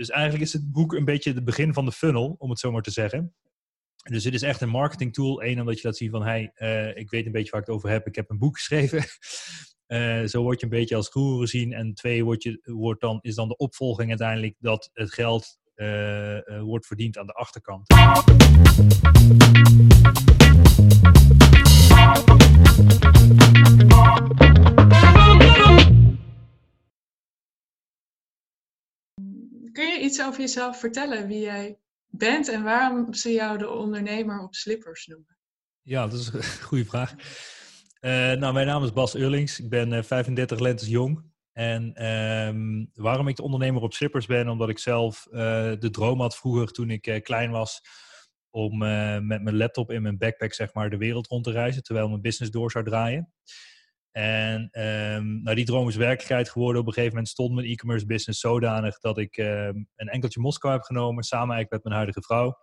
Dus eigenlijk is het boek een beetje het begin van de funnel, om het zo maar te zeggen. Dus het is echt een marketing tool. Eén, omdat je laat zien van, hey, uh, ik weet een beetje waar ik het over heb. Ik heb een boek geschreven. Uh, zo word je een beetje als guru gezien. En twee, wordt je, wordt dan, is dan de opvolging uiteindelijk dat het geld uh, wordt verdiend aan de achterkant. Kun je iets over jezelf vertellen? Wie jij bent en waarom ze jou de ondernemer op slippers noemen? Ja, dat is een goede vraag. Uh, nou, mijn naam is Bas Eurlings. Ik ben uh, 35 lentes jong. En um, waarom ik de ondernemer op slippers ben, omdat ik zelf uh, de droom had vroeger toen ik klein was om met mijn laptop in mijn backpack zeg maar de wereld rond te reizen terwijl mijn business door zou draaien. En um, nou, die droom is werkelijkheid geworden. Op een gegeven moment stond mijn e-commerce business zodanig dat ik um, een enkeltje Moskou heb genomen, samen eigenlijk met mijn huidige vrouw.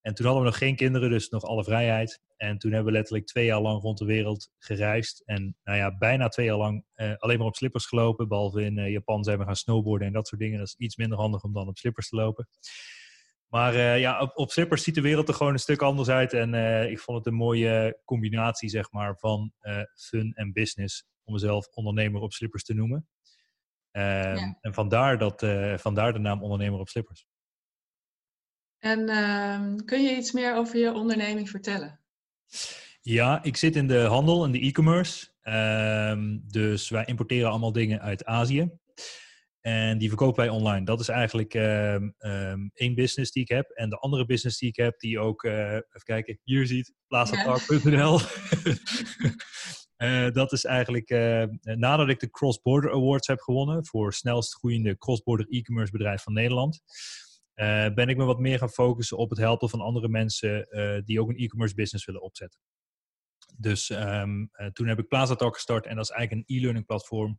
En toen hadden we nog geen kinderen, dus nog alle vrijheid. En toen hebben we letterlijk twee jaar lang rond de wereld gereisd. En nou ja, bijna twee jaar lang uh, alleen maar op slippers gelopen. Behalve in uh, Japan zijn we gaan snowboarden en dat soort dingen. Dat is iets minder handig om dan op slippers te lopen. Maar uh, ja, op, op, slippers ziet de wereld er gewoon een stuk anders uit. En uh, ik vond het een mooie combinatie, zeg maar, van uh, fun en business. Om mezelf ondernemer op slippers te noemen. Ja. En vandaar, dat, vandaar de naam ondernemer op slippers. En ehm, kun je iets meer over je onderneming vertellen? Ja, ik zit in de handel en de e-commerce. Ehm, dus wij importeren allemaal dingen uit Azië. En die verkopen wij online. Dat is eigenlijk um, um, één business die ik heb. En de andere business die ik heb, die ook, uh, even kijken, hier ziet, plaasatalk.nl. uh, dat is eigenlijk, uh, nadat ik de Cross Border Awards heb gewonnen voor snelst groeiende cross-border e-commerce bedrijf van Nederland, ben ik me wat meer gaan focussen op het helpen van andere mensen die ook een e-commerce business willen opzetten. Dus um, toen heb ik Plazatalk gestart en dat is eigenlijk een e-learning platform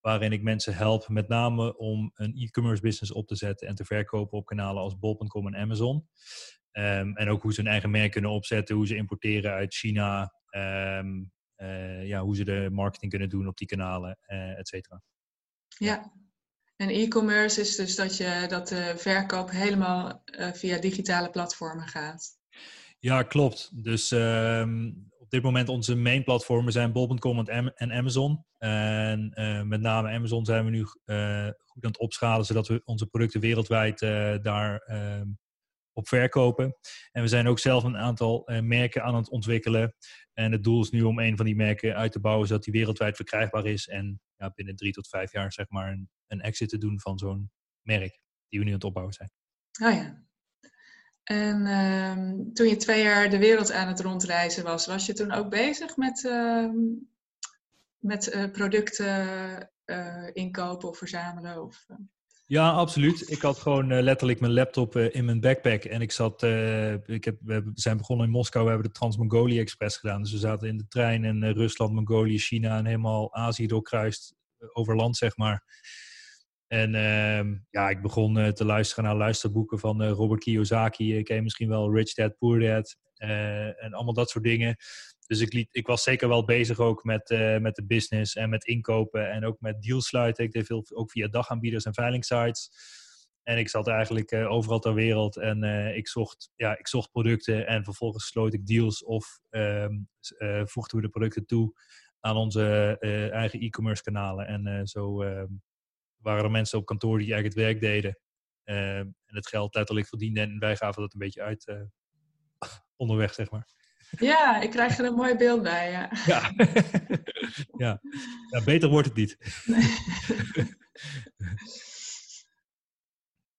waarin ik mensen help, met name om een e-commerce business op te zetten en te verkopen op kanalen als bol.com en Amazon. Um, en ook hoe ze hun eigen merk kunnen opzetten, hoe ze importeren uit China, um, uh, ja, hoe ze de marketing kunnen doen op die kanalen, uh, et cetera. Ja, en e-commerce is dus dat, je, dat de verkoop helemaal uh, via digitale platformen gaat. Ja, klopt. Dus um, op dit moment onze main platformen zijn bol.com en Amazon. En uh, met name Amazon zijn we nu uh, goed aan het opschalen, zodat we onze producten wereldwijd uh, daar ehm, op verkopen. En we zijn ook zelf een aantal merken aan het ontwikkelen. En het doel is nu om een van die merken uit te bouwen, zodat die wereldwijd verkrijgbaar is. En ja, binnen drie tot vijf jaar zeg maar een, een exit te doen van zo'n merk die we nu aan het opbouwen zijn. Oh ja, en uh, toen je twee jaar de wereld aan het rondreizen was, was je toen ook bezig met, uh, met uh, producten eh, inkopen of verzamelen? Of, eh? Ja, absoluut. Ik had gewoon letterlijk mijn laptop in mijn backpack en ik zat, ik heb, we zijn begonnen in Moskou, we hebben de Trans-Mongolia Express gedaan. Dus we zaten in de trein in Rusland, Mongolië, China en helemaal Azië doorkruist, over land zeg maar. En uh, ja, ik begon uh, te luisteren naar luisterboeken van uh, Robert Kiyosaki. Ik ken misschien wel Rich Dad, Poor Dad. En allemaal dat soort dingen. Dus ik, liet, ik was zeker wel bezig ook met, met de business en met inkopen. En ook met deals sluiten. Ik deed veel ook via dagaanbieders en veilingsites. En ik zat eigenlijk overal ter wereld. En ik, zocht, ja, ik zocht producten. En vervolgens sloot ik deals of um, voegden we de producten toe aan onze eigen e-commerce kanalen. En zo ehm, waren er mensen op kantoor die eigenlijk het werk deden. Uh, en het geld letterlijk verdienden. En wij gaven dat een beetje uit uh, onderweg, zeg maar. Ja, ik krijg er een mooi beeld bij. Ja. Ja. ja. ja. beter wordt het niet.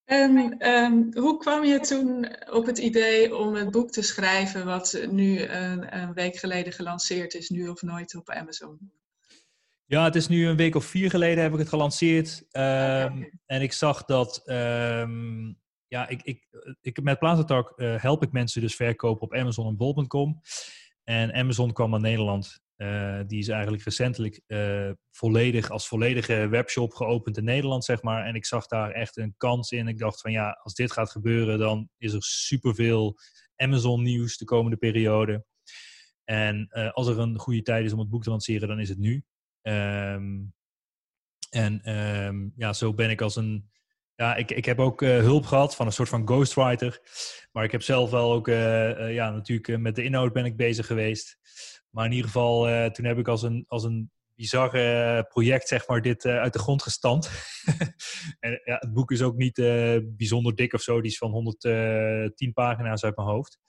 en um, hoe kwam je toen op het idee om het boek te schrijven, wat nu een, een week geleden gelanceerd is, nu of nooit op Amazon? Ja, het is nu een week of vier geleden heb ik het gelanceerd. Um, en ik zag dat, um, ja, ik, ik, ik, met Plazatalk uh, help ik mensen dus verkopen op Amazon en Bol.com. En Amazon kwam naar Nederland. Uh, die is eigenlijk recentelijk uh, volledig als volledige webshop geopend in Nederland, zeg maar. En ik zag daar echt een kans in. Ik dacht van ja, als dit gaat gebeuren, dan is er superveel Amazon nieuws de komende periode. En als er een goede tijd is om het boek te lanceren, dan is het nu. Um, en um, ja, zo ben ik als een, Ja, ik, ik heb ook hulp gehad van een soort van ghostwriter. Maar ik heb zelf wel ook, ja, natuurlijk met de inhoud ben ik bezig geweest. Maar in ieder geval, toen heb ik als een, als een bizarre project, zeg maar, dit uit de grond gestampt. en ja, het boek is ook niet bijzonder dik of zo. Die is van 110 pagina's uit mijn hoofd.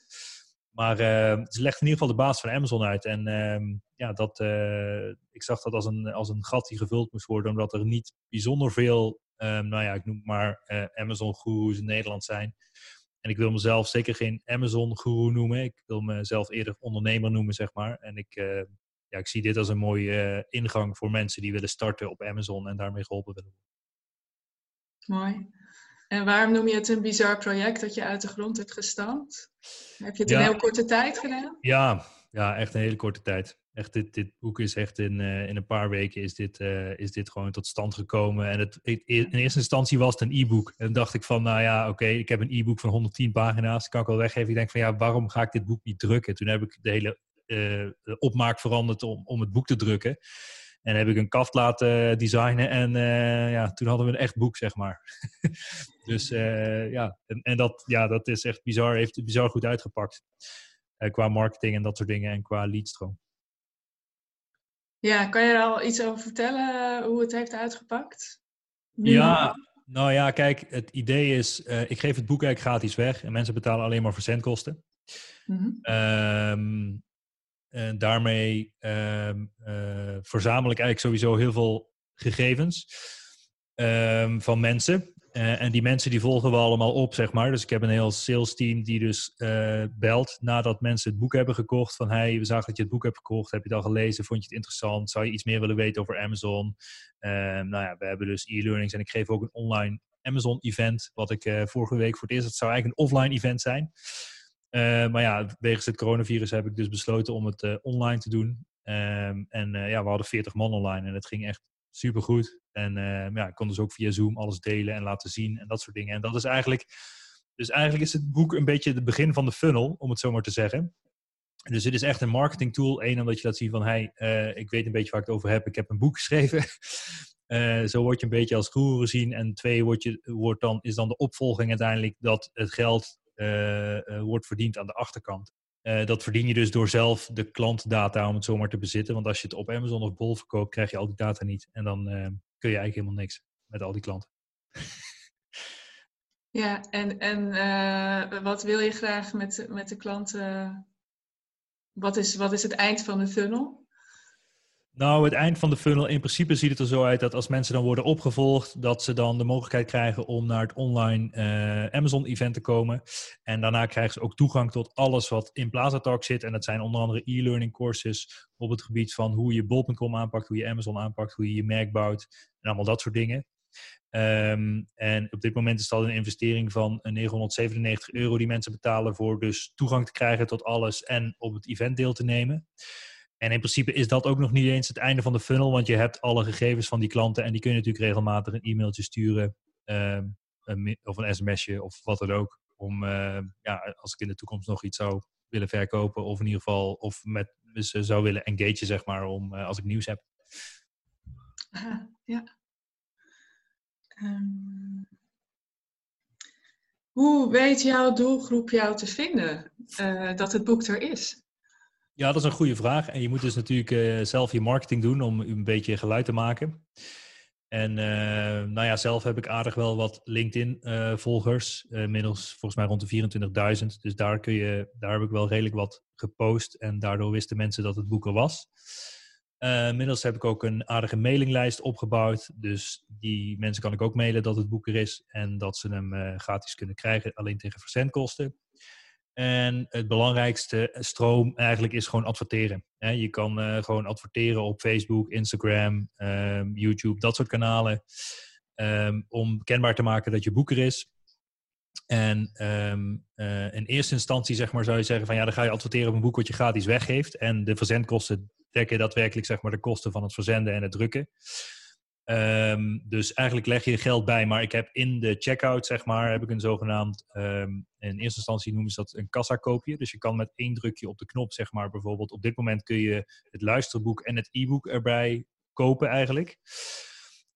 Maar uh, ze legt in ieder geval de baas van Amazon uit. En uh, ja, dat, uh, ik zag dat als een, als een gat die gevuld moest worden, omdat er niet bijzonder veel, ehm, nou ja, ik noem maar eh, Amazon-goeroes in Nederland zijn. En ik wil mezelf zeker geen Amazon-guru noemen. Ik wil mezelf eerder ondernemer noemen, zeg maar. En ik, ja, ik zie dit als een mooie ingang voor mensen die willen starten op Amazon en daarmee geholpen willen worden. Mooi. En waarom noem je het een bizar project dat je uit de grond hebt gestampt? Heb je het in een heel korte tijd gedaan? Ja, ja, echt een hele korte tijd. Echt, dit, dit boek is echt in, uh, in een paar weken is dit, uh, is dit gewoon tot stand gekomen. En het, in eerste instantie was het een e-book. En dacht ik van, nou ja, oké, ik heb een e-book van 110 pagina's. kan ik wel weggeven. Ik denk van, ja, waarom ga ik dit boek niet drukken? Toen heb ik de hele uh, opmaak veranderd om, om het boek te drukken. En heb ik een kaft laten designen en uh, ja, toen hadden we een echt boek, zeg maar. dus uh, ja, en, en, dat, ja, dat is echt bizar, heeft bizar goed uitgepakt. Uh, qua marketing en dat soort dingen en qua leadstroom. Ja, kan je er al iets over vertellen hoe het heeft uitgepakt? Nu ja, nou ja, kijk, het idee is, ik geef het boek eigenlijk gratis weg en mensen betalen alleen maar verzendkosten. Mm -hmm. En daarmee um, uh, verzamel ik eigenlijk sowieso heel veel gegevens um, van mensen. Uh, en die mensen die volgen we allemaal op, zeg maar. Dus ik heb een heel sales team die dus uh, belt nadat mensen het boek hebben gekocht. Van, hey, we zagen dat je het boek hebt gekocht. Heb je het al gelezen? Vond je het interessant? Zou je iets meer willen weten over Amazon? Uh, nou ja, we hebben dus e-learnings en ik geef ook een online Amazon event. Wat ik vorige week voor het eerst, het zou eigenlijk een offline event zijn. Uh, maar ja, wegens het coronavirus heb ik dus besloten om het uh, online te doen. Um, en uh, ja, we hadden 40 man online en het ging echt supergoed. En ehm, ja, ik kon dus ook via Zoom alles delen en laten zien en dat soort dingen. En dat is eigenlijk, dus eigenlijk is het boek een beetje het begin van de funnel, om het zo maar te zeggen. Dus het is echt een marketing tool. Eén, omdat je laat zien van, hey, ik weet een beetje waar ik het over heb. Ik heb een boek geschreven. zo word je een beetje als guru gezien. En twee, wordt je, wordt dan, is dan de opvolging uiteindelijk dat het geld eh, eh, wordt verdiend aan de achterkant. Uh, dat verdien je dus door zelf de klantdata, om het zomaar te bezitten. Want als je het op Amazon of Bol verkoopt, krijg je al die data niet. En dan kun je eigenlijk helemaal niks met al die klanten. Ja, en, en wat wil je graag met, met de klanten? Wat is, wat is het eind van de funnel? Nou, het eind van de funnel, in principe ziet het er zo uit dat als mensen dan worden opgevolgd, dat ze dan de mogelijkheid krijgen om naar het online uh, Amazon-event te komen. En daarna krijgen ze ook toegang tot alles wat in PlazaTalk zit. En dat zijn onder andere e-learning courses op het gebied van hoe je bol.com aanpakt, hoe je Amazon aanpakt, hoe je je merk bouwt en allemaal dat soort dingen. Um, en op dit moment is dat een investering van 997 euro die mensen betalen voor dus toegang te krijgen tot alles en op het event deel te nemen. En in principe is dat ook nog niet eens het einde van de funnel, want je hebt alle gegevens van die klanten en die kun je natuurlijk regelmatig een e-mailtje sturen een, of een sms'je of wat dan ook. Om, uh, ja, als ik in de toekomst nog iets zou willen verkopen of in ieder geval of met ze zou willen engageren, zeg maar, om, uh, als ik nieuws heb. Ja. Um, hoe weet jouw doelgroep jou te vinden uh, dat het boek er is? Ja, dat is een goede vraag. En je moet dus natuurlijk uh, zelf je marketing doen om een beetje geluid te maken. En uh, nou ja, zelf heb ik aardig wel wat LinkedIn-volgers. Uh, inmiddels volgens mij rond de 24.000. Dus daar, kun je, daar heb ik wel redelijk wat gepost. En daardoor wisten mensen dat het boek er was. inmiddels heb ik ook een aardige mailinglijst opgebouwd. Dus die mensen kan ik ook mailen dat het boek er is. En dat ze hem gratis kunnen krijgen, alleen tegen verzendkosten. En het belangrijkste stroom eigenlijk is gewoon adverteren. Je kan uh, gewoon adverteren op Facebook, Instagram, um, YouTube, dat soort kanalen. Um, om kenbaar te maken dat je boek er is. En um, uh, in eerste instantie zeg maar, zou je zeggen van ja, dan ga je adverteren op een boek wat je gratis weggeeft. En de verzendkosten dekken daadwerkelijk zeg maar, de kosten van het verzenden en het drukken. Um, dus eigenlijk leg je geld bij, maar ik heb in de checkout, zeg maar, heb ik een zogenaamd, um, in eerste instantie noemen ze dat een kassakoopje. Dus je kan met één drukje op de knop, zeg maar, bijvoorbeeld, op dit moment kun je het luisterboek en het e-book erbij kopen eigenlijk.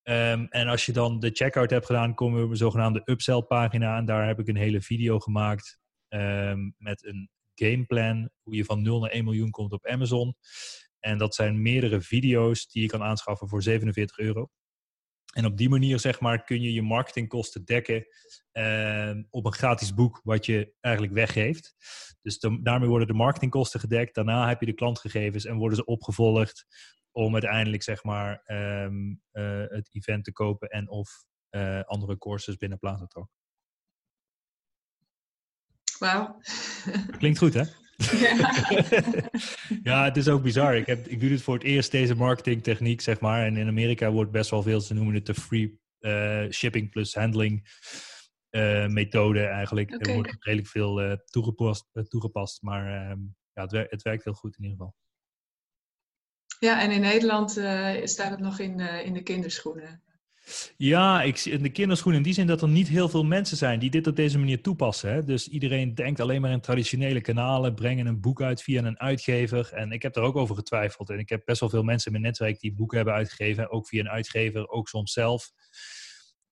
Ehm, en als je dan de checkout hebt gedaan, komen we op een zogenaamde upsell pagina. En daar heb ik een hele video gemaakt ehm, met een gameplan. Hoe je van 0 naar 1 miljoen komt op Amazon. En dat zijn meerdere video's die je kan aanschaffen voor 47 euro. En op die manier, zeg maar, kun je je marketingkosten dekken ehm, op een gratis boek wat je eigenlijk weggeeft. Dus daarmee worden de marketingkosten gedekt. Daarna heb je de klantgegevens en worden ze opgevolgd om uiteindelijk, zeg maar, ehm, eh, het event te kopen en of uh, andere courses binnen Plazatalk. Wauw. Klinkt goed, hè? Ja. ja, het is ook bizar. Ik, heb, ik doe dit voor het eerst, deze marketingtechniek, zeg maar. En in Amerika wordt best wel veel, ze noemen het de free uh, shipping plus handling uh, methode eigenlijk. Er wordt redelijk veel uh, toegepast, toegepast, maar ehm, ja, het, werkt, het werkt heel goed in ieder geval. Ja, en in Nederland staat het nog in, in de kinderschoenen. Ja, ik zie in de kinderschoenen in die zin dat er niet heel veel mensen zijn die dit op deze manier toepassen. Hè? Dus iedereen denkt alleen maar in traditionele kanalen, brengen een boek uit via een uitgever. En ik heb daar ook over getwijfeld. En ik heb best wel veel mensen in mijn netwerk die boeken hebben uitgegeven, ook via een uitgever, ook soms zelf.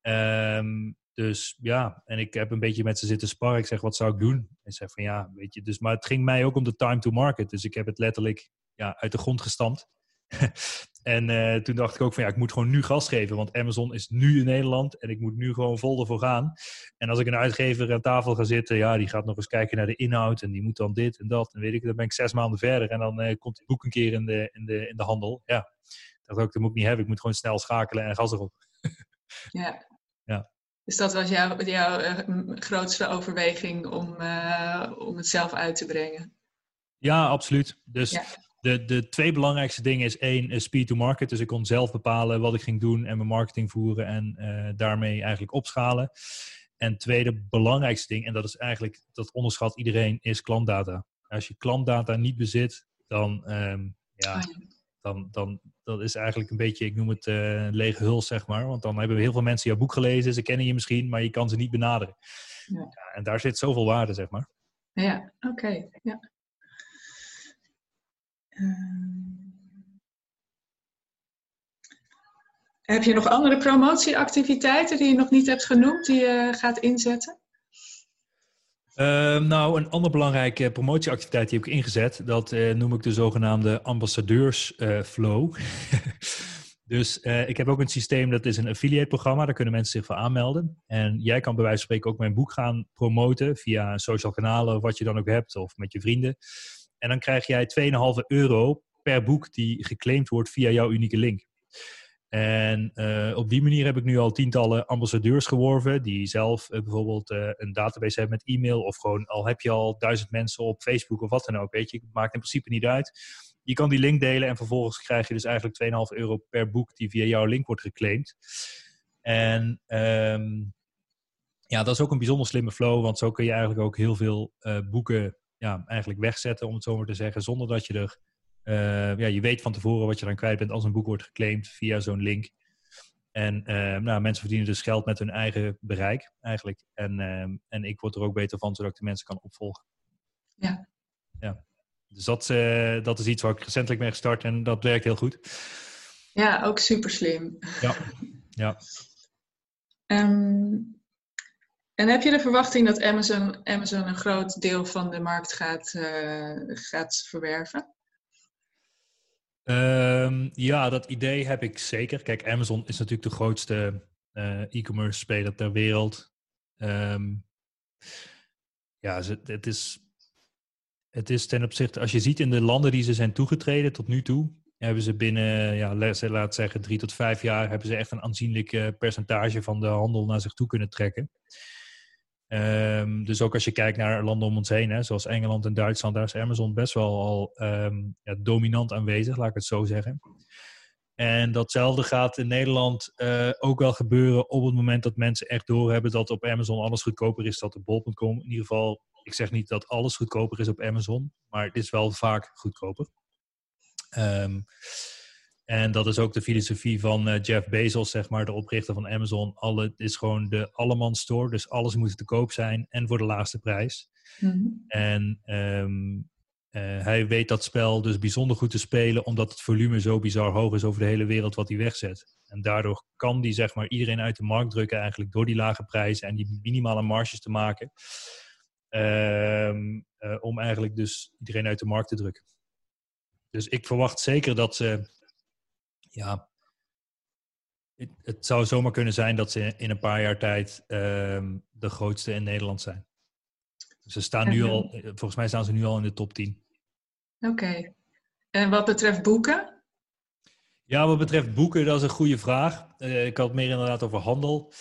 Um, dus ja, en ik heb een beetje met ze zitten sparren. Ik zeg, wat zou ik doen? En zeg van ja, weet je, dus, maar het ging mij ook om de time to market. Dus ik heb het letterlijk ja, uit de grond gestampt. en uh, toen dacht ik ook van ja, ik moet gewoon nu gas geven, want Amazon is nu in Nederland en ik moet nu gewoon vol ervoor gaan. En als ik een uitgever aan tafel ga zitten, ja, die gaat nog eens kijken naar de inhoud en die moet dan dit en dat. En weet ik, dan ben ik zes maanden verder en dan uh, komt het boek een keer in de, in de, in de handel. Ja, ik dacht ook, dat moet ik niet hebben. Ik moet gewoon snel schakelen en gas erop. ja. ja. Dus dat was jouw, jouw uh, grootste overweging om, om het zelf uit te brengen? Ja, absoluut. Dus ja de, de twee belangrijkste dingen is één, speed to market. Dus ik kon zelf bepalen wat ik ging doen en mijn marketing voeren en uh, daarmee eigenlijk opschalen. En tweede belangrijkste ding, en dat is eigenlijk, dat onderschat iedereen, is klantdata. Als je klantdata niet bezit, dan, um, ja, oh dan, dan dat is eigenlijk een beetje, ik noem het uh, lege huls, zeg maar. Want dan hebben we heel veel mensen jouw boek gelezen, ze kennen je misschien, maar je kan ze niet benaderen. Ja. ja en daar zit zoveel waarde, zeg maar. Ja, oké. Ja. Ehm, heb je nog andere promotieactiviteiten die je nog niet hebt genoemd, die je gaat inzetten? Uh, nou, een andere belangrijke promotieactiviteit die heb ik ingezet, dat uh, noem ik de zogenaamde ambassadeursflow. Uh, dus eh, ik heb ook een systeem, dat is een affiliate programma, daar kunnen mensen zich voor aanmelden. En jij kan bij wijze van spreken ook mijn boek gaan promoten via social kanalen wat je dan ook hebt, of met je vrienden. En dan krijg jij 2,5 euro per boek die geclaimd wordt via jouw unieke link. En uh, op die manier heb ik nu al tientallen ambassadeurs geworven, die zelf uh, bijvoorbeeld uh, een database hebben met e-mail, of gewoon al heb je al duizend mensen op Facebook of wat dan ook, weet je, het maakt in principe niet uit. Je kan die link delen en vervolgens krijg je dus eigenlijk 2,5 euro per boek die via jouw link wordt geclaimd. En um, ja, dat is ook een bijzonder slimme flow, want zo kun je eigenlijk ook heel veel boeken ja, eigenlijk wegzetten, om het zo maar te zeggen, zonder dat je er, uh, ja, je weet van tevoren wat je dan kwijt bent als een boek wordt geclaimd via zo'n link. En uh, nou, mensen verdienen dus geld met hun eigen bereik eigenlijk. En, uh, en ik word er ook beter van, zodat ik de mensen kan opvolgen. Ja. ja. Dus dat, dat is iets waar ik recentelijk mee gestart en dat werkt heel goed. Ja, ook super slim. Ja, ja. Um, en heb je de verwachting dat Amazon, Amazon een groot deel van de markt gaat, uh, gaat verwerven? Um, ja, dat idee heb ik zeker. Kijk, Amazon is natuurlijk de grootste uh, e-commerce speler ter wereld. Um, ja, het is, het is ten opzichte, als je ziet in de landen die ze zijn toegetreden tot nu toe, hebben ze binnen, ja, laat zeggen, drie tot vijf jaar, hebben ze echt een aanzienlijk percentage van de handel naar zich toe kunnen trekken. Um, dus ook als je kijkt naar landen om ons heen, hè, zoals Engeland en Duitsland, daar is Amazon best wel al um, ja, dominant aanwezig, laat ik het zo zeggen. En datzelfde gaat in Nederland uh, ook wel gebeuren op het moment dat mensen echt doorhebben dat op Amazon alles goedkoper is dan op bol.com. In ieder geval, ik zeg niet dat alles goedkoper is op Amazon, maar het is wel vaak goedkoper. Um, en dat is ook de filosofie van uh, Jeff Bezos, zeg maar, de oprichter van Amazon. Alle, het is gewoon de alleman store, dus alles moet te koop zijn en voor de laagste prijs. Mm -hmm. En um, hij weet dat spel dus bijzonder goed te spelen, omdat het volume zo bizar hoog is over de hele wereld wat hij wegzet. En daardoor kan die zeg maar iedereen uit de markt drukken eigenlijk door die lage prijzen en die minimale marges te maken. Ehm, eh, om eigenlijk dus iedereen uit de markt te drukken. Dus ik verwacht zeker dat ze, ja, het, het zou zomaar kunnen zijn dat ze in een paar jaar tijd ehm, de grootste in Nederland zijn. Ze staan nu al, volgens mij staan ze nu al in de top 10. Oké. En wat betreft boeken? Ja, wat betreft boeken, dat is een goede vraag. Uh, ik had het meer inderdaad over handel.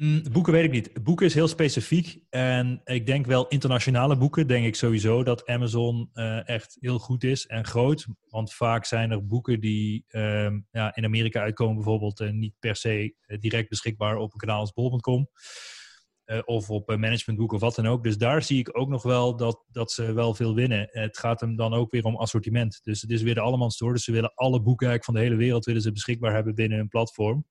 Mm, boeken weet ik niet. Boeken is heel specifiek. En ik denk wel internationale boeken, denk ik sowieso dat Amazon uh, echt heel goed is en groot. Want vaak zijn er boeken die uh, ja, in Amerika uitkomen, bijvoorbeeld uh, niet per se uh, direct beschikbaar op een kanaal als bol.com. of op managementboeken of wat dan ook. Dus daar zie ik ook nog wel dat, dat ze wel veel winnen. Het gaat hem dan ook weer om assortiment. Dus het is weer de allemaal store. Dus ze willen alle boeken van de hele wereld willen ze beschikbaar hebben binnen hun platform.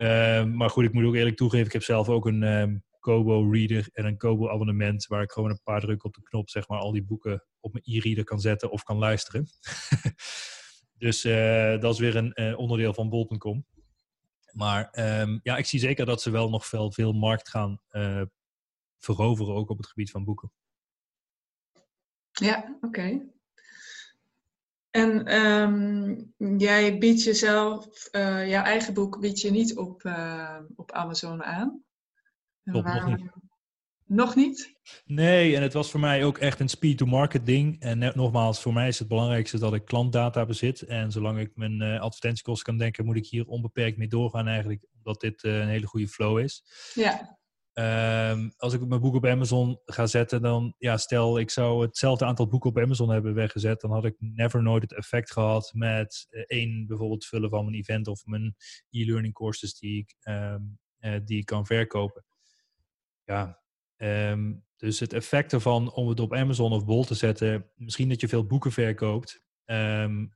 Ehm, maar goed, ik moet ook eerlijk toegeven, ik heb zelf ook een um, Kobo-reader en een Kobo-abonnement waar ik gewoon een paar drukken op de knop, zeg maar, al die boeken op mijn e-reader kan zetten of kan luisteren. dus uh, dat is weer een uh, onderdeel van bol.com. Maar um, ja, ik zie zeker dat ze wel nog veel, veel markt gaan uh, veroveren, ook op het gebied van boeken. Ja, oké. En um, jij biedt jezelf, uh, jouw eigen boek bied je niet op, uh, op Amazon aan. Klopt, nog niet. Nog niet? Nee, en het was voor mij ook echt een speed-to-market ding. En net, nogmaals, voor mij is het belangrijkste dat ik klantdata bezit. En zolang ik mijn uh, advertentiekosten kan denken, moet ik hier onbeperkt mee doorgaan eigenlijk. Omdat dit een hele goede flow is. Ja. Um, als ik mijn boek op Amazon ga zetten, dan ja, stel ik zou hetzelfde aantal boeken op Amazon hebben weggezet, dan had ik never nooit het effect gehad met uh, één bijvoorbeeld vullen van mijn event of mijn e-learning courses die ik, um, uh, die kan verkopen. Ja, um, dus het effect ervan om het op Amazon of Bol te zetten, misschien dat je veel boeken verkoopt,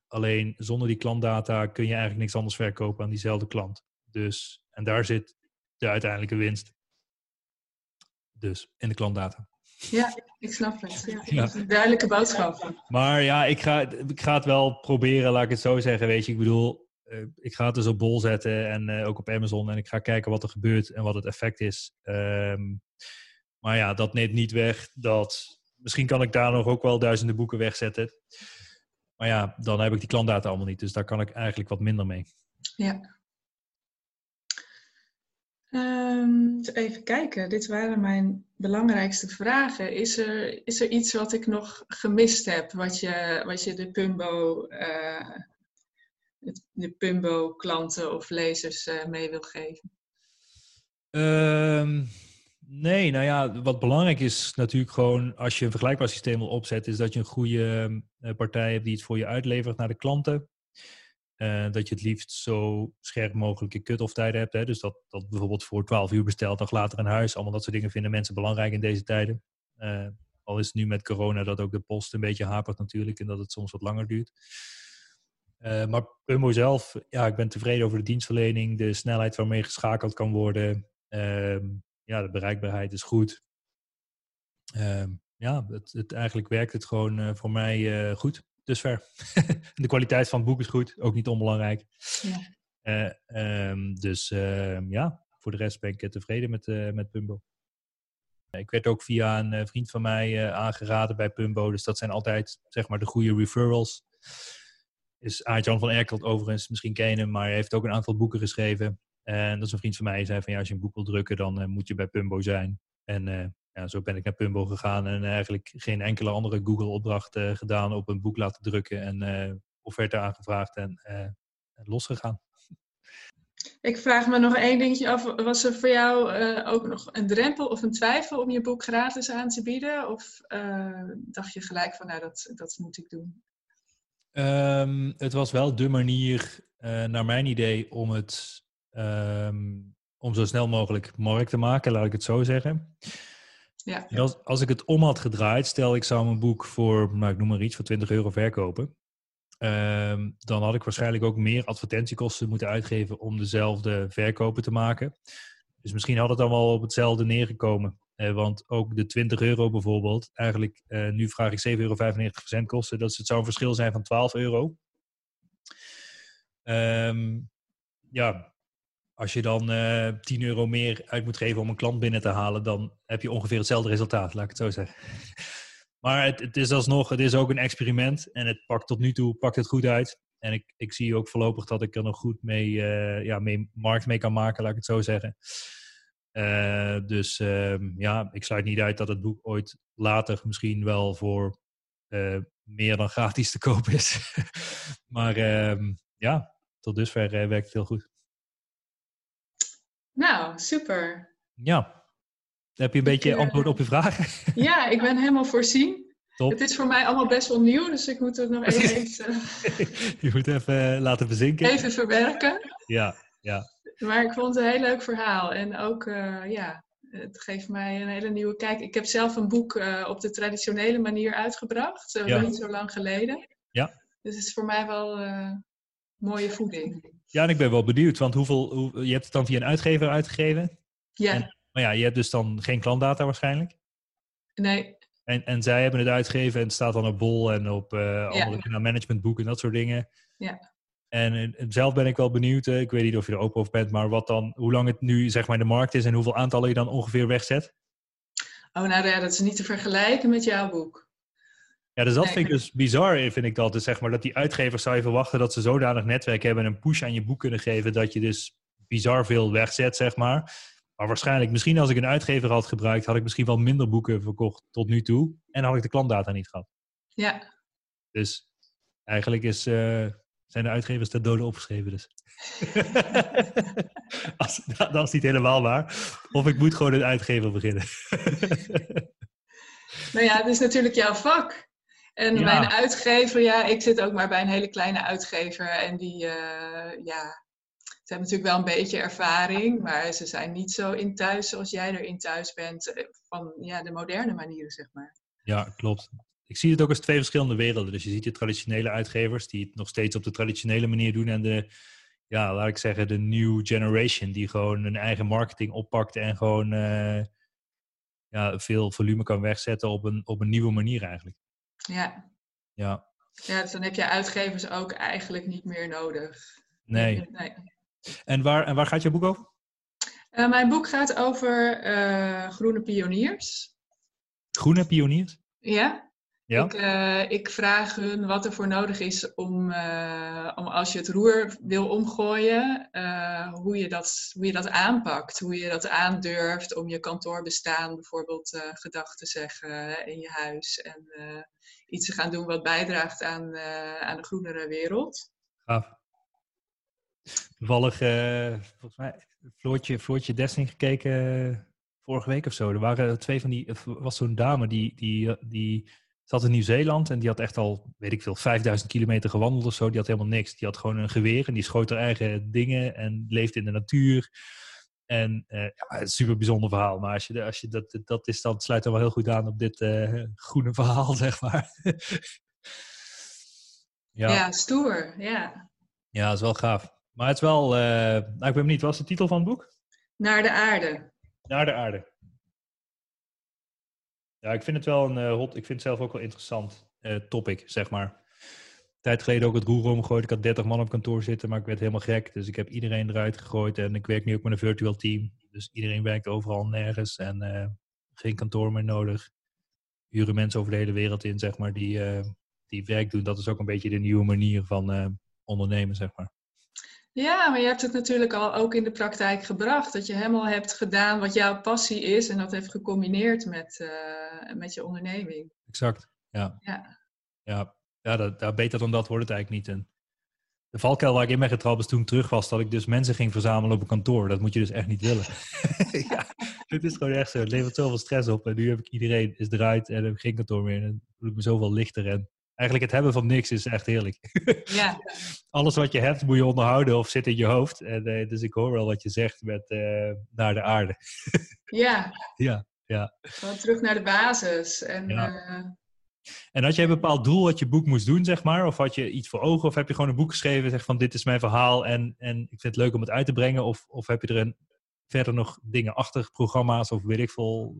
alleen zonder die klantdata kun je eigenlijk niks anders verkopen aan diezelfde klant. Dus, en daar zit de uiteindelijke winst dus in de klantdata. Ja, ik snap het. Ja. ja. Duidelijke boodschap. Maar ja, ik ga, ik ga het wel proberen, laat ik het zo zeggen. Weet je, ik bedoel, uh, ik ga het dus op Bol zetten en uh, ook op Amazon. En ik ga kijken wat er gebeurt en wat het effect is. Um, maar ja, dat neemt niet weg dat... Misschien kan ik daar nog ook wel duizenden boeken wegzetten. Maar ja, dan heb ik die klantdata allemaal niet. Dus daar kan ik eigenlijk wat minder mee. Ja. Um, even kijken, dit waren mijn belangrijkste vragen. Is er, is er iets wat ik nog gemist heb, wat je, wat je de Pumbo, uh, de Pumbo klanten of lezers uh, mee wil geven? Um, nee, nou ja, wat belangrijk is natuurlijk gewoon als je een vergelijkbaar systeem wil opzetten, is dat je een goede uh, partij hebt die het voor je uitlevert naar de klanten. Uh, dat je het liefst zo scherp mogelijke cut-off tijden hebt. Hè? Dus dat, dat bijvoorbeeld voor 12 uur besteld, dag later in huis. Allemaal dat soort dingen vinden mensen belangrijk in deze tijden. Uh, al is het nu met corona dat ook de post een beetje hapert natuurlijk en dat het soms wat langer duurt. Uh, maar Pumbo zelf, ja, ik ben tevreden over de dienstverlening, de snelheid waarmee geschakeld kan worden. Ehm, ja, de bereikbaarheid is goed. Ehm, ja, het, het, eigenlijk werkt het gewoon voor mij goed dusver. de kwaliteit van het boek is goed, ook niet onbelangrijk. Ja. Uh, um, dus uh, ja, voor de rest ben ik tevreden met, uh, met Pumbo. Ik werd ook via een eh, vriend van mij aangeraden bij Pumbo, dus dat zijn altijd zeg maar de goede referrals. Is Aart-Jan van Erkelt overigens, misschien ken je hem, maar hij heeft ook een aantal boeken geschreven. En dat is een vriend van mij, die zei van ja, als je een boek wil drukken, dan moet je bij Pumbo zijn. En ja, zo ben ik naar Pumbo gegaan en eigenlijk geen enkele andere Google-opdracht uh, gedaan, op een boek laten drukken en uh, offerte aangevraagd en uh, losgegaan. Ik vraag me nog één dingetje af. Was er voor jou ook nog een drempel of een twijfel om je boek gratis aan te bieden? Of dacht je gelijk van, nou, dat, dat moet ik doen? Um, het was wel de manier, naar mijn idee, om het um, om zo snel mogelijk markt te maken, laat ik het zo zeggen. Ja. Als, als ik het om had gedraaid, stel ik zou mijn boek voor, nou, ik noem maar iets, voor 20 euro verkopen. Um, dan had ik waarschijnlijk ook meer advertentiekosten moeten uitgeven om dezelfde verkopen te maken. Dus misschien had het dan wel op hetzelfde neergekomen. Want ook de 20 euro bijvoorbeeld, eigenlijk eh, nu vraag ik 7,95 euro verzendkosten. Dat het zou een verschil zijn van 12 euro. Ehm, ja, als je dan uh, 10 euro meer uit moet geven om een klant binnen te halen, dan heb je ongeveer hetzelfde resultaat, laat ik het zo zeggen. Maar het, het is alsnog, het is ook een experiment en het pakt tot nu toe pakt het goed uit. En ik, ik zie ook voorlopig dat ik er nog goed mee, uh, ja, mee markt mee kan maken, laat ik het zo zeggen. Uh, dus uh, ja, ik sluit niet uit dat het boek ooit later misschien wel voor meer dan gratis te koop is. maar ehm, ja, tot dusver werkt het heel goed. Nou, super. Ja. Heb je een beetje antwoord op je vragen? Ja, ik ben helemaal voorzien. Top. Het is voor mij allemaal best wel nieuw, dus ik moet het nog even... je moet even laten bezinken. Even verwerken. Ja, ja. Maar ik vond het een heel leuk verhaal. En ook, uh, ja, het geeft mij een hele nieuwe kijk. Ik heb zelf een boek uh, op de traditionele manier uitgebracht, uh, ja. niet zo lang geleden. Ja. Dus het is voor mij wel mooie voeding. Ja, en ik ben wel benieuwd, want hoeveel, hoe, je hebt het dan via een uitgever uitgegeven? Ja. En, maar ja, je hebt dus dan geen klantdata waarschijnlijk? Nee. En, en zij hebben het uitgegeven en het staat dan op Bol en op uh, andere ja. managementboeken en dat soort dingen. Ja. En, en zelf ben ik wel benieuwd, uh, ik weet niet of je er open over bent, maar wat dan, hoe lang het nu zeg maar in de markt is en hoeveel aantallen je dan ongeveer wegzet? Oh, nou ja, dat is niet te vergelijken met jouw boek. Ja, dus dat vind ik dus bizar, vind ik dat. Dus zeg maar dat die uitgevers zou je verwachten dat ze zodanig netwerk hebben en een push aan je boek kunnen geven dat je dus bizar veel wegzet, zeg maar. Maar waarschijnlijk, misschien als ik een uitgever had gebruikt, had ik misschien wel minder boeken verkocht tot nu toe. En had ik de klantdata niet gehad. Ja. Dus eigenlijk is, uh, zijn de uitgevers ter dode opgeschreven. Dus. als, dat, dat is niet helemaal waar. Of ik moet gewoon een uitgever beginnen. nou ja, het is natuurlijk jouw vak. En ja. mijn uitgever, ja, ik zit ook maar bij een hele kleine uitgever. En die, uh, ja, ze hebben natuurlijk wel een beetje ervaring, maar ze zijn niet zo in thuis zoals jij erin thuis bent. Van ja, de moderne manieren, zeg maar. Ja, klopt. Ik zie het ook als twee verschillende werelden. Dus je ziet de traditionele uitgevers die het nog steeds op de traditionele manier doen. En de, ja, laat ik zeggen, de new generation die gewoon hun eigen marketing oppakt en gewoon uh, ja, veel volume kan wegzetten op een, op een nieuwe manier eigenlijk. Ja. Ja. Ja, dus dan heb je uitgevers ook eigenlijk niet meer nodig. Nee. nee. En, waar, en waar gaat je boek over? Uh, mijn boek gaat over uh, groene pioniers. Groene pioniers? Ja. Ja? Ik, uh, ik vraag hun wat er voor nodig is om, om als je het roer wil omgooien, hoe, je dat, hoe je dat aanpakt. Hoe je dat aandurft om je kantoorbestaan bijvoorbeeld gedag te zeggen in je huis. En iets te gaan doen wat bijdraagt aan, aan de groenere wereld. Gaaf. Toevallig, volgens mij, Floortje, Floortje Dessing gekeken vorige week of zo. Er waren twee van die, was zo'n dame die, die, die zat in Nieuw-Zeeland en die had echt al, weet ik veel, 5000 kilometer gewandeld of zo. Die had helemaal niks. Die had gewoon een geweer en die schoot haar eigen dingen en leefde in de natuur. En uh, ja, een super bijzonder verhaal. Maar als je, als je dat, dat is, dan sluit dan wel heel goed aan op dit groene verhaal, zeg maar. ja. ja, stoer, ja. Ja, dat is wel gaaf. Maar het is wel, uh, nou, ik ben benieuwd, wat was de titel van het boek? Naar de aarde. Naar de aarde. Ja, ik vind het wel een uh, hot, ik vind het zelf ook wel interessant uh, topic, zeg maar. Tijd geleden ook het roer omgegooid. Ik had 30 man op kantoor zitten, maar ik werd helemaal gek. Dus ik heb iedereen eruit gegooid en ik werk nu ook met een virtual team. Dus iedereen werkt overal nergens en geen kantoor meer nodig. Huren mensen over de hele wereld in, zeg maar, die, die werk doen. Dat is ook een beetje de nieuwe manier van ondernemen, zeg maar. Ja, maar je hebt het natuurlijk al ook in de praktijk gebracht. Dat je helemaal hebt gedaan wat jouw passie is en dat heeft gecombineerd met, uh, met je onderneming. Exact, ja. Ja, ja, ja dat, dat, beter dan dat wordt het eigenlijk niet. En de valkuil waar ik in ben getrapt is toen ik terug was, dat ik dus mensen ging verzamelen op een kantoor. Dat moet je dus echt niet willen. ja, het is gewoon echt zo. Het levert zoveel stress op. En nu heb ik iedereen is eruit en heb ik geen kantoor meer. En dan voel ik me zoveel lichter en Eigenlijk het hebben van niks is echt heerlijk. Ja. Alles wat je hebt moet je onderhouden of zit in je hoofd. En, uh, dus ik hoor wel wat je zegt met uh, naar de aarde. ja. Ja, ja. Gewoon terug naar de basis. En, ja. uh... en had jij een bepaald doel wat je boek moest doen, zeg maar? Of had je iets voor ogen? Of heb je gewoon een boek geschreven zeg van dit is mijn verhaal en, en ik vind het leuk om het uit te brengen? Of, of heb je er een, verder nog dingen achter, programma's of weet ik veel?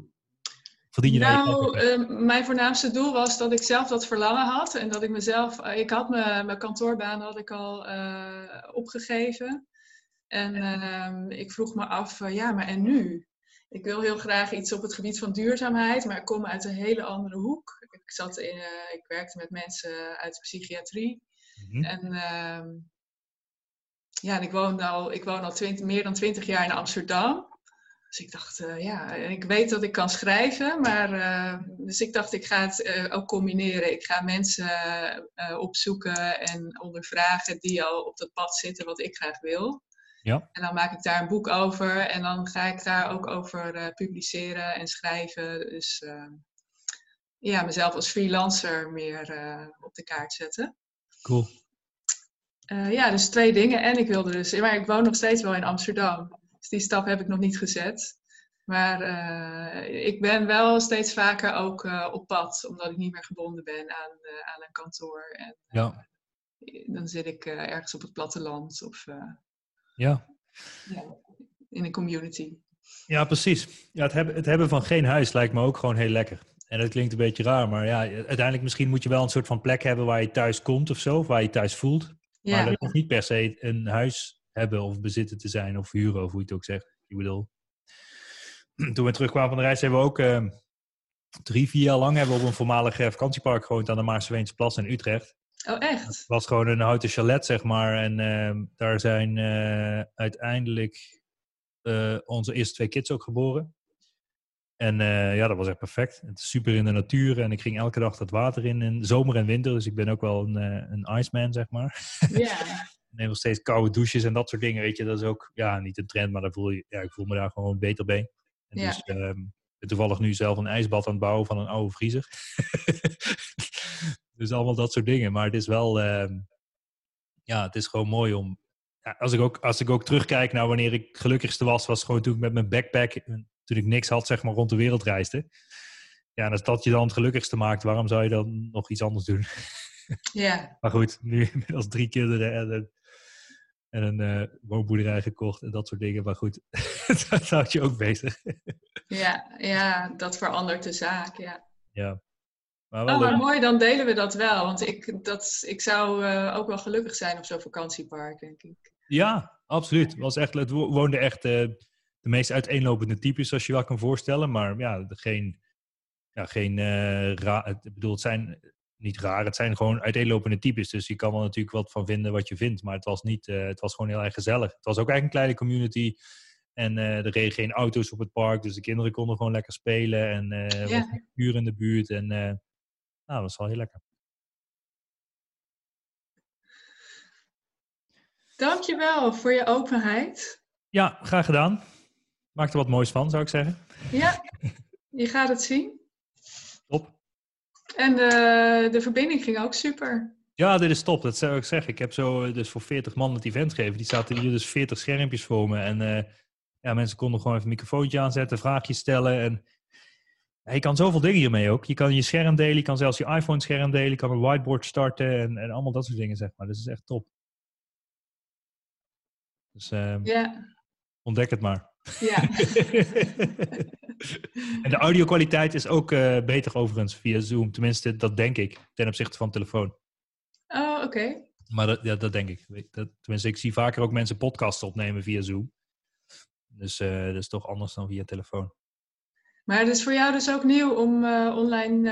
Verdien je daar je Nou, eh, mijn voornaamste doel was dat ik zelf dat verlangen had. En dat ik mezelf... eh, ik had mijn, mijn kantoorbaan had ik al eh, opgegeven. En ehm, ik vroeg me af, ja, maar en nu? Ik wil heel graag iets op het gebied van duurzaamheid, maar ik kom uit een hele andere hoek. Ik, zat in, ik werkte met mensen uit de psychiatrie. Mhm. En ehm, ja, en ik woon al, ik woon al meer dan twintig jaar in Amsterdam. Dus ik dacht, eh, ja, ik weet dat ik kan schrijven, maar eh, dus ik dacht, ik ga het eh, ook combineren. Ik ga mensen opzoeken en ondervragen die al op dat pad zitten wat ik graag wil. Ja. En dan maak ik daar een boek over en dan ga ik daar ook over publiceren en schrijven. Dus ja, mezelf als freelancer meer op de kaart zetten. Cool. Ja, dus twee dingen. En ik wilde dus, maar ik woon nog steeds wel in Amsterdam. Dus die stap heb ik nog niet gezet. Maar eh, ik ben wel steeds vaker ook eh, op pad, omdat ik niet meer gebonden ben aan, eh, aan een kantoor. En Ja. dan zit ik ergens op het platteland of Ja. ja, in een community. Ja, precies. Ja, het, hebben, het hebben van geen huis lijkt me ook gewoon heel lekker. En dat klinkt een beetje raar, maar ja, uiteindelijk misschien moet je wel een soort van plek hebben waar je thuis komt of zo, of waar je thuis voelt. Maar dat hoeft niet per se een huis hebben of bezitten te zijn of huren of hoe je het ook zegt. Ik bedoel, toen we terugkwamen van de reis hebben we ook eh, drie, vier jaar lang hebben we op een voormalig eh, vakantiepark gewoond aan de Maarseveense in Utrecht. oh Het echt? was gewoon een houten chalet, zeg maar. En ehm, daar zijn eh, uiteindelijk eh, onze eerste twee kids ook geboren. En ja, dat was echt perfect. Het is super in de natuur en ik ging elke dag dat water in, in zomer en winter. Dus ik ben ook wel een, een Iceman, zeg maar. Ja, neem nog steeds koude douches en dat soort dingen, weet je. Dat is ook, ja, niet een trend, maar dan voel je, ja, ik voel me daar gewoon beter bij. En Ja. dus ehm, toevallig nu zelf een ijsbad aan het bouwen van een oude vriezer. dus allemaal dat soort dingen. Maar het is wel, ehm, ja, het is gewoon mooi om... Ja, als, ik ook, als ik ook terugkijk naar wanneer ik gelukkigste was, was gewoon toen ik met mijn backpack, eh, toen ik niks had, zeg maar, rond de wereld reisde. Ja, en als dat je dan het gelukkigste maakt, waarom zou je dan nog iets anders doen? ja, Maar goed, nu inmiddels drie kinderen en een, en een eh, woonboerderij gekocht en dat soort dingen. Maar goed, dat houdt je ook bezig. ja, ja, dat verandert de zaak, ja. ja. Maar wel Oh, maar mooi, dan delen we dat wel. Want ik, dat, ik zou eh, ook wel gelukkig zijn op zo'n vakantiepark, denk ik. Ja, absoluut. Het, was echt, het wo- woonden echt eh, de meest uiteenlopende types, zoals je wel kan voorstellen. Maar ja, geen, ja, geen ra- Ik bedoel, het zijn niet raar, het zijn gewoon uiteenlopende types. Dus je kan er natuurlijk wat van vinden wat je vindt. Maar het was, niet, eh, het was gewoon heel erg gezellig. Het was ook eigenlijk een kleine community. En eh, er reden geen auto's op het park, dus de kinderen konden gewoon lekker spelen. En er Ja. was uur in de buurt. En nou, dat was wel heel lekker. Dankjewel voor je openheid. Ja, graag gedaan. Maak er wat moois van, zou ik zeggen. Ja, je gaat het zien. En de, de verbinding ging ook super. Ja, dit is top. Dat zou ik zeggen. Ik heb zo eh, dus voor 40 man het event gegeven. Die zaten hier dus 40 schermpjes voor me. En eh, ja, mensen konden gewoon even een microfoontje aanzetten, vraagjes stellen. En ja, je kan zoveel dingen hiermee ook. Je kan je scherm delen, je kan zelfs je iPhone scherm delen, je kan een whiteboard starten en, en allemaal dat soort dingen, zeg maar. Dus het is echt top. Dus eh, Ja, ontdek het maar. Ja. en de audio-kwaliteit is ook eh, beter overigens via Zoom. Tenminste, dat denk ik, ten opzichte van telefoon. Oh, oké. Maar dat, ja, dat denk ik. Dat, tenminste, ik zie vaker ook mensen podcasts opnemen via Zoom. Dus eh, dat is toch anders dan via telefoon. Maar het is voor jou dus ook nieuw om eh, online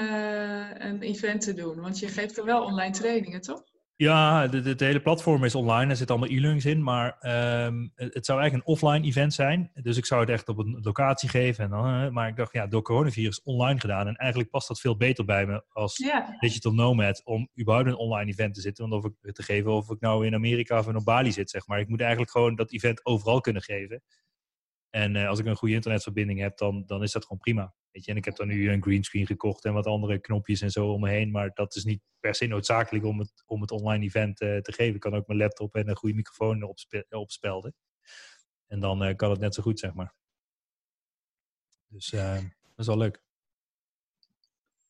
een event te doen. Want je geeft er wel online trainingen, toch? Ja, het hele platform is online. Er zitten allemaal e-learnings in. Maar ehm, het, zou eigenlijk een offline event zijn. Dus ik zou het echt op een locatie geven. En dan, eh, maar ik dacht, ja, door coronavirus online gedaan. En eigenlijk past dat veel beter bij me als Ja, digital nomad. Om überhaupt een online event te zitten. Want of ik te geven of ik nou in Amerika of in op Bali zit, zeg maar. Ik moet eigenlijk gewoon dat event overal kunnen geven. En eh, als ik een goede internetverbinding heb, dan, dan is dat gewoon prima. Weet je? En ik heb dan nu een greenscreen gekocht en wat andere knopjes en zo om me heen. Maar dat is niet per se noodzakelijk om het, om het online event eh, te geven. Ik kan ook mijn laptop en een goede microfoon opspe- opspelden. En dan eh, kan het net zo goed, zeg maar. Dus eh, dat is wel leuk.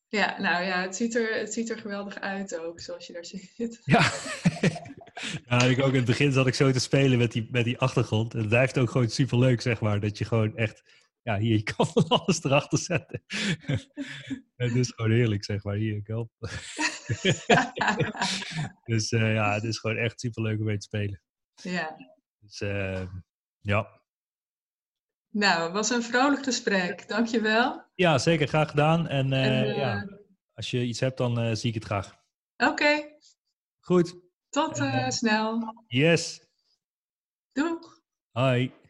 ja nou ja, het ziet, er, het ziet er geweldig uit ook, zoals je daar zit. Ja. ja, ik ook in het begin zat ik zo te spelen met die, met die achtergrond. En het blijft ook gewoon super leuk, zeg maar. Dat je gewoon echt ja, hier, je kan van alles erachter zetten. het is gewoon heerlijk, zeg maar. Hier, help. dus ja, het is gewoon echt super leuk om mee te spelen. Ja. Dus uh, ja. Nou, het was een vrolijk gesprek. Dankjewel. Ja, zeker. Graag gedaan. En, en uh, ja, als je iets hebt, dan zie ik het graag. Oké. Okay. Goed. Tot en, snel. Yes. Doeg. Hoi.